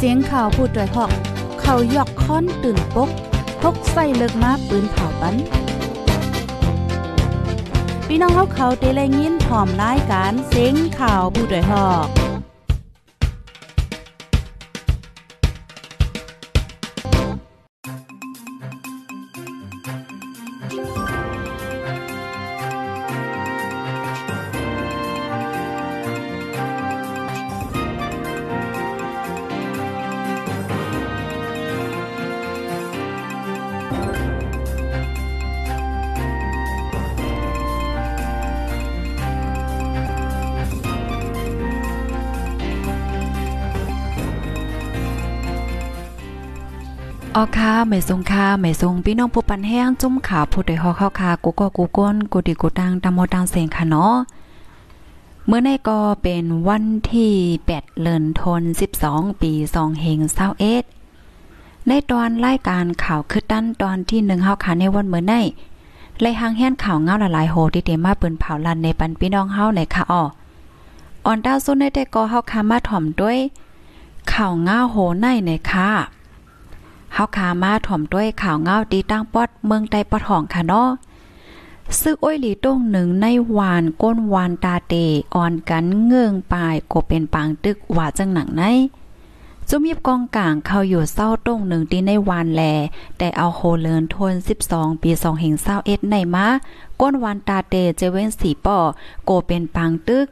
เสียงข่าวพูดด้วยหอก เขายอกค้อนตื่นปกพกใส่เลิกมาปืนเผาปันพี่น้องเขาเขาเตะเลยินพร้อมรายการเสียงข่าวผู้ด้วยหอก ออค่ะไม่ทรงค่ะไม่ทรงพี่น้องผู้ปันแห้งจุ่มขาผู้ใดฮอเข้าค่ะกูก็กูก้นกูดีกูตังตามอตังเสียงค่ะเนาะเมื่อในก็เป็นวันที่ 8เดือนธันวาคมปี2เฮง21ในตอนรายการข่าวคือตั้นตอนที่1เฮาค่ะในวันเมื่อในไล่หางแห่นข่าวเงาหลายๆโหที่เตมาเปิ้นเผาลันในปันพี่น้องเฮาในค่ะอ้อออนดาวซุนในแต่ก็เฮาค่ะมาถ่อมด้วยข่าวเงาโหในในค่ะ เฮาขามาถ่อมด้วยข่าวเงาดีตั้งปอดเมืองใต้ปอดห้องค่ะเนาะซึกอ้อยหลีต้งหนึ่งในวานก้นวานตาเตอ่อนกันเงื่องปลายก็เป็นปางตึกว่าจังหนังในจุมยิบกองกลางเขาอยู่เศร้าต้งหนึ่งที่ในวานแล แต่เอาโฮเลินทน12 ปี2เหงเศร้าเอ็ดในมาก้นวานตาเตเจเว้นสีป่อโกเป็นปางตึก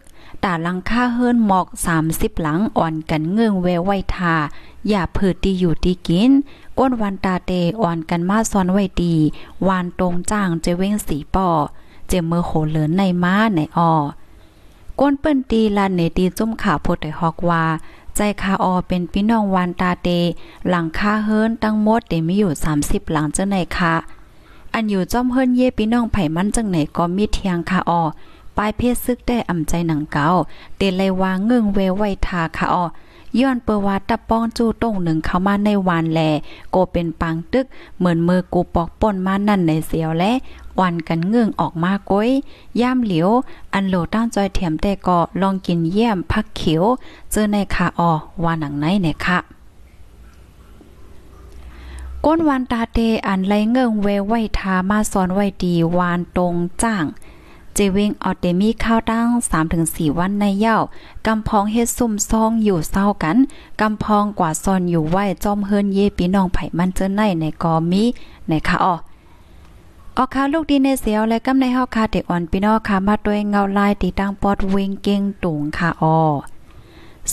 ตาลังค่าเฮิรนหมอก30หลังอ่อนกันเงื่องแววไว้ทาอย่าเผิดดีอยู่ดีกิน ก้นวันตาเตอ่อนกันมาซ้อนไว้ดีวานตรงจ้างเจเว้งสีป่อเจเมือโหเหลือนในม้าในออก้นเปิ้นตีลานเนตีจุ่มขาพดได้ฮอกว่า ใจคาออเป็นพี่น้องวานตาเต หลังคาเฮิรนตั้งหมดเตมีอยู่30หลังเจังไหนคะอันอยู่จอมเฮิรนเย่พี่น้องไผ่มันจังไหนก็มีเทียงคาออ ปลายเพศซึกได้อ่ำใจหนังเก่าเตเลยว่าเงื่งเวไว้ทาคาออย้อนเปว่าตะป้องจู้ต้งหนึ่งเข้ามาในวานแลโกเป็นปังตึก เหมือนมือกูปอกป่นมานั่นในเสียวและวันกันเงื่องออกมาก้อยย่ามเหลียว อันโหลตั้งจอยเถียมแต่ก็ลองกินเยี่ยมพักเขียว เจอในคาออวาหนังไหนเนี่ยค่ะก้นวานตาเตอันไรเงื่งเวไว้ทามาสอนไว้ดีวานตรงจ้าง เจวิงออเดมีข้าวตั้ง 3-4 วันในเย้ากำพองเฮ็ดซุ่มซองอยู่เศร้ากันกำพองกว่าซอนอยู่ไหวจอมเฮิรนเยปีน้องไผ่มันเจอในในกอมีในคะอ้อออกคาลูกดีในเสียวและกำในเฮาคาเด็กอ่อนพี่น้องค่ะมาด้วยเงาลายตีตั้งปอดเวงเก่งตุงค่ะออ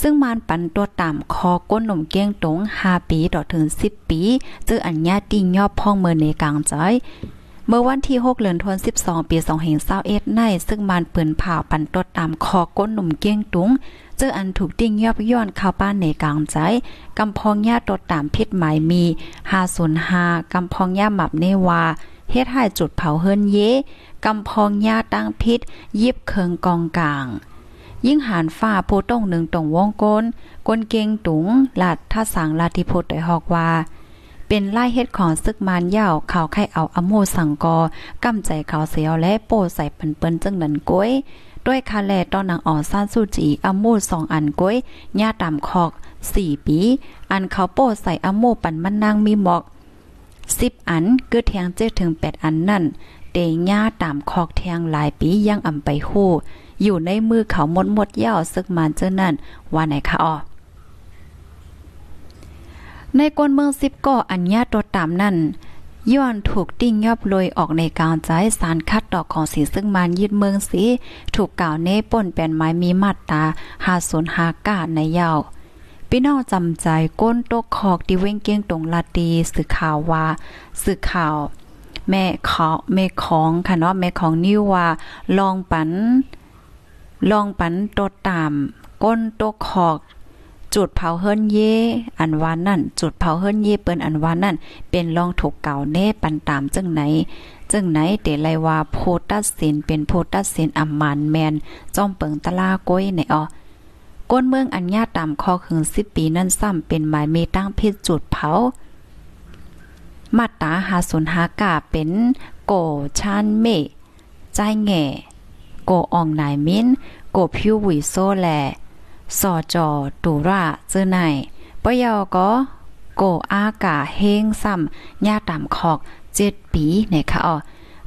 ซึ่งมานปันตัวต่ำคอก้นหนุ่มเกี้ยงตง5ปีต่อถึง 10 ปีจื้ออัญญาติยอบพ่องเมือในกลางใจ เมื่อวันที่ 6 เดือนธันวาคมปี2021ใน ซึ่งมันเปืนผ่าปันตดตามคอก้นหนุ่มเกี้ยงตุงเจออันถูกติ้งยอบย้อนเข้าบ้านในกลางใจกำพองญาตดตามพิษหมายมี 505กำพองญาหมับเนวาเฮ็ดให้จุดเผาเฮิรนเยกำพองญาตั้งพิษ ยิบเคิงกองกลาง ยิ่งหานฝ้าโพต้งหนึ่งตรงวงกลกลเกงตุงหลาดท่าสังลาธิพดได้ฮอกว่า เป็นไล่เฮ็ดของซึกมานยาวเขาไข่เอาอโมสังกอกำใจเขาเสียวและโปใส่เปิ้นเปิ้นจังนั้นก้อยด้วยคาแลตอนนางอ่อนซ่านสู้จีอโมสองอันก้อยหญ้าตามคอกสี่ปี อันเขาโปใส่อโมปันมันนางมีหมอกสิบอันกิดแทงเจ็ดถึงแปดอันนั่นเตหญ้าตามคอกแทงหลายปียังอ่ำไปฮู้อยู่ในมือเขาหมดหมดยาวซึกมานเจ้านั่นว่าไหนคะอ๋อ ในกวนเมืองสิบก่ออัญญาตัวตามนั่นย้อนถูกติ้งยอบลอยออกในการใจสารคัดดอกของสีซึ่งมันยึดเมืองสีถูกกล่าวเน่ป่นเป็นไม้มีมาตาหาศูนหากาในยาวพี่น้องจำใจก้นโตกคอกที่เว้งเกี้ยงตรงลาตีสื่อข่าวว่าสื่อข่าว แม่ขอแม่ของค่ะเนาะแม่ของนิวว่าลองปัน ลองปันโตตามก้นโตกคอก จุดเผาเฮิรนเย อันวานนั่น จุดเผาเฮิรนเยเปิ้นอันวานนั่น เป็นรองถูกเก่าแน่ปันตามจึงไหน จึงไหนเตไลว่าโพตัสสินเป็นโพตัสสินอัมมานแมนจ้อมเปิงตะลาก้อยในออก้นเมืองอัญญาตามคอขึง10ปีนั่นซ้ำเป็นหมายเมตั้งพิษจุดเผามาตาหาสุนหากาเป็นโกชานเมใจแง่โกอองนายมินโกพิววิโซแล สอจอตูราเจอไหนปยอก็โกอากาเฮงซ้ำญาต่ำคอกเจ็ดปีเนี่ยค่ะอ๋อ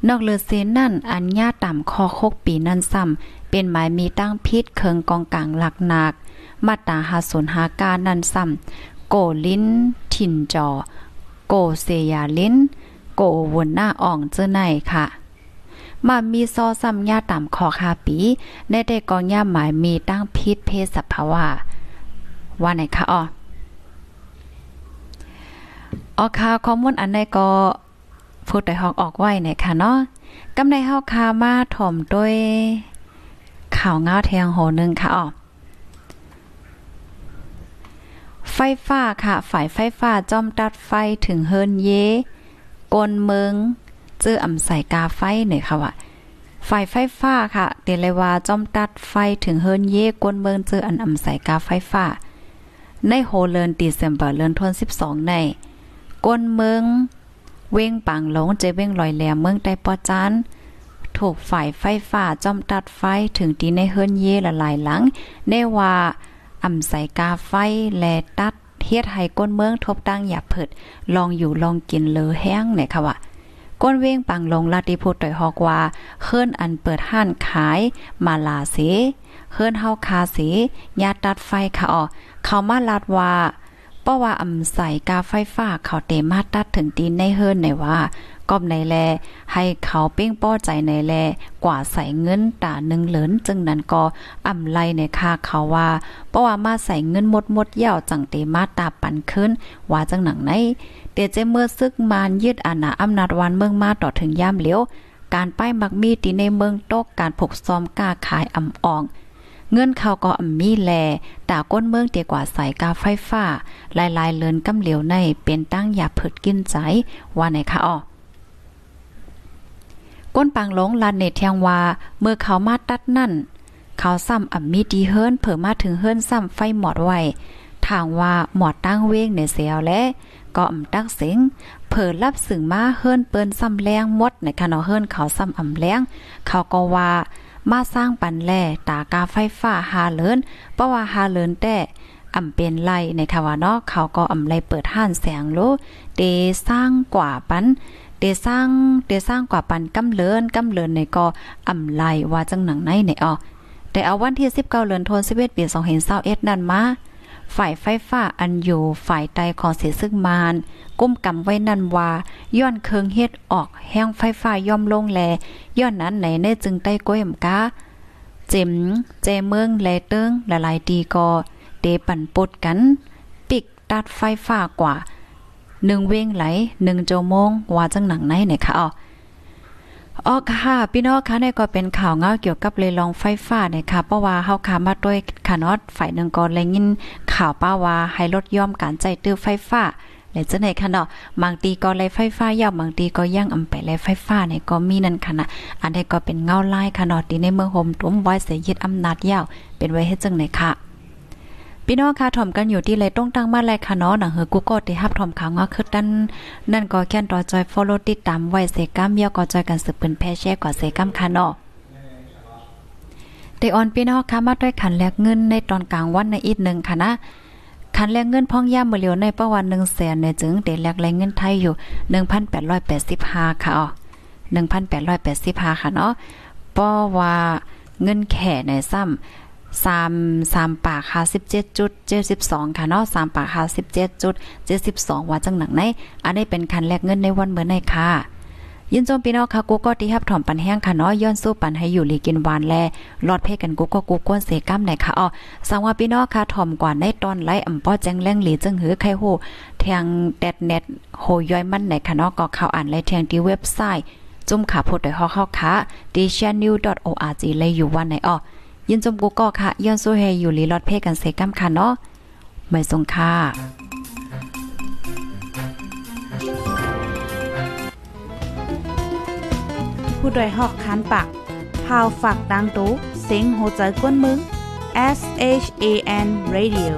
นอกเลือเซนนั่นอันญาต่ำคอคกปีนั่นซ้ำเป็นหมายมีตั้งพิษเคิงกองกลางหลักหนักมาตาหาศูนหาการนั่นซ้ำโกลิ้นถิ่นจอ โกเซยาลิ้น โกวนหน้าอ่องเจอไหนค่ะ มามีซอซ้ำญาต่ำคอคาปีในได้กองยาหมายมีตั้งพิษเพศสภาวะว่าไหนคะอ๋อออคาข้อมูลอันใดก็พูดได้ฮอกออกไว้เนี่ยค่ะเนาะกำในเฮาคามาถ่อมด้วยข่าวเงาแทงโหนึงค่ะอ๋อไฟฟ้าค่ะ ฝ่ายไฟฟ้าจอมตัดไฟถึงเฮิรนเยกลเมือง เจออ่ำใส่กาไฟเนี่ยค่ะว่าฝ่ายไฟฟ้าค่ะเดเลยว่าจอมตัดไฟถึงเฮิรนเยกลเมืองเจออันอ่ำใส่กาไฟฟ้า ในโฮเลินดีเซมเบอร์เลินทน12 ในก้นเมืองเว้งปังหลงเจเว้งลอยแหลมเมืองใต้ปอจานถูกฝ่ายไฟฟ้าจอมตัดไฟถึงที่ในเฮิรนเยละหลายหลังในว่าอ่ำใส่กาไฟแลตัดเฮ็ดให้ก้นเมืองทบตั้งอย่าเผิด ลองอยู่ลองกินเลอแห้งเนี่ยค่ะว่า ก้นเว้งปังลงลาติพูดต่อยฮอกว่าเฮิรนอันเปิดห้านขายมาลาเสเฮิรนเฮาคาเสยาตัดไฟค่ะอ๋อเขามาลาดว่าเพราว่าอำใส่กาไฟฟ้าเขาเตมาตัดถึงตีนในเฮิรนในว่าก้อมในแล ให้เขาเป้งป้อใจในแล กว่าใส่เงินตาหนึ่งเหลินจึงนั้นก็อำไลในค่าเขาว่าเพราะว่ามาใส่เงินหมดหมดเย่าจังเตมาตาปันขึ้น ว่าจังหนังใน เตเจเมื่อซึกมานยึดอาณาอำนาจวันเมืองมาต่อถึงย่ามเหลียว การป้ายมักมีตีในเมืองตกการผกซ้อมกล้าขายอ่ำอ่อง เงินเขาก็อ่ำมีแลตาก้นเมืองเตียกว่าสายกาไฟฟ้า ลายๆเลินกำเหลียวในเป็นตั้งอย่าเผิดกินใจว่าไหนคะอ๋อก้นปังหลงลานเนตเทียงว่าเมื่อเขามาตัดนั่น เขาซ้ำอ่ำมีดีเฮิรนเผื่อมาถึงเฮิรนซ้ำไฟหมอดไว้ทางว่าหมอดตั้งเว้งในเสียวและ ก็อ่ำตักเสียงเผิรับสึงมาเฮิรนเปิ้นซ้ำแรงหมดในคณะเฮิรนเขาซ้ำอ่ำแรงเขาก็ว่ามาสร้างปันแล่ตากาไฟฟ้าหาเลินเพราะว่าหาเลินแต่อำเป็นไล่ในทวานอกเขาก็อำไลเปิดห้านแสงโลเดสร้างกว่าปันเดสร้างเดสร้างกว่าปันกำเลินกำเลินในก็อำไลว่าจังหนังในในออแต่เอาวันที่19เดือนธันวาคมปี2021นั่นมา ฝ่ายไฟฟ้าอันอยู่ฝ่ายใดของเสียซึ่งมานกุ้มกำไว้นั่นว่าย้อนเคืองเฮ็ดออกแห้งไฟฟ้าย่อมลงแลย้อนนั้นไหนเน่จึงได้ก้อยมกาเจมเจเมืองแลเติงหลายๆดีก็เดปั่นปดกัน ปิกตัดไฟฟ้ากว่าหนึ่งเว้งไหลหนึ่งโจโมงว่าจังหนังไหนเนี่ยค่ะอ๋อ อ๋อค่ะ พี่น้องคะนี่ก็เป็นข่าวเงาเกี่ยวกับเลยลองไฟฟ้าเนี่ยค่ะเพราะว่าเฮาคามาด้วยคานอดฝ่ายหนึ่งก็เลยยินข่าวป้าว่าให้ลดย่อมการใจตื้อไฟฟ้าเลยจะไหนค่ะเนาะบางตีก็เลยไฟฟ้ายาวบางตีก็ย่างอำไปเลยไฟฟ้าเนี่ยก็มีนั่นค่ะนะอันนี้ก็เป็นเงาลายค่ะเนาะที่ในเมืองโฮมตุ้มไว้เสียยึดอำนาจยาวเป็นไว้ให้จังไหนค่ะ พี่น้องค่ะถ่อมกันอยู่ที่เลยต้องตั้งมาแลค่ะเนาะหนังเฮอกูก็ที่ฮับถ่อมข่าวงาคือดันนั่นก็แค่นต่อจอย follow ติดตามไว้เสกัมเมียก็จอยกันสืบเปิ้นแพ่แช่กว่าเสกัมค่ะเนาะแต่ออนพี่น้องค่ะมาด้วยขันแลกเงินในตอนกลางวันในอีกหนึ่งค่ะนะคันแลกเงินพ่องย่ามเมื่อเลียวในประวัน1แสนในจึงเดแลกแรงเงินไทยอยู่1,885ค่ะอ๋อ1,885ค่ะเนาะเพราะว่าเงินแข่ในซ้ำ สามสามปากค่ะสิบเจ็ดจุดเจ็ดสิบสองค่ะเนาะสามปากค่ะสิบเจ็ดจุดเจ็ดสิบสองว่าจังหนังไหนอันนี้เป็นคันแลกเงินในวันเมื่อในค่ะยินจมพี่น้องค่ะกูก็ที่ฮับถอมปันแห้งค่ะเนาะย้อนสู้ปันให้อยู่ลีกินหวานแลรอดเพ่กันกูก็กูก้นเสก้ามไหนค่ะอ๋อสังว่าพี่น้องค่ะถอมกว่าในตอนไล่อ่ำป้อแจ้งแรงหลีจึงหือใครโหแทงแดดเน็ตโหย้อยมันไหนค่ะเนาะก็เข้าอ่านไล่แทงที่เว็บไซต์จุ่มขาพดโดยฮอเข้าค่ะ d c h a n e w org เลยอยู่วันไหนอ๋อ ยินจมกูก็ค่ะย้อนสู้เฮอยู่ลีลอดเพกันเซกัมค่ะเนาะไม่ทรงค่าผู้ดยหอกคันปากพาวฝากดังตู้เซ็งโหใจกวนมึง S H A N Radio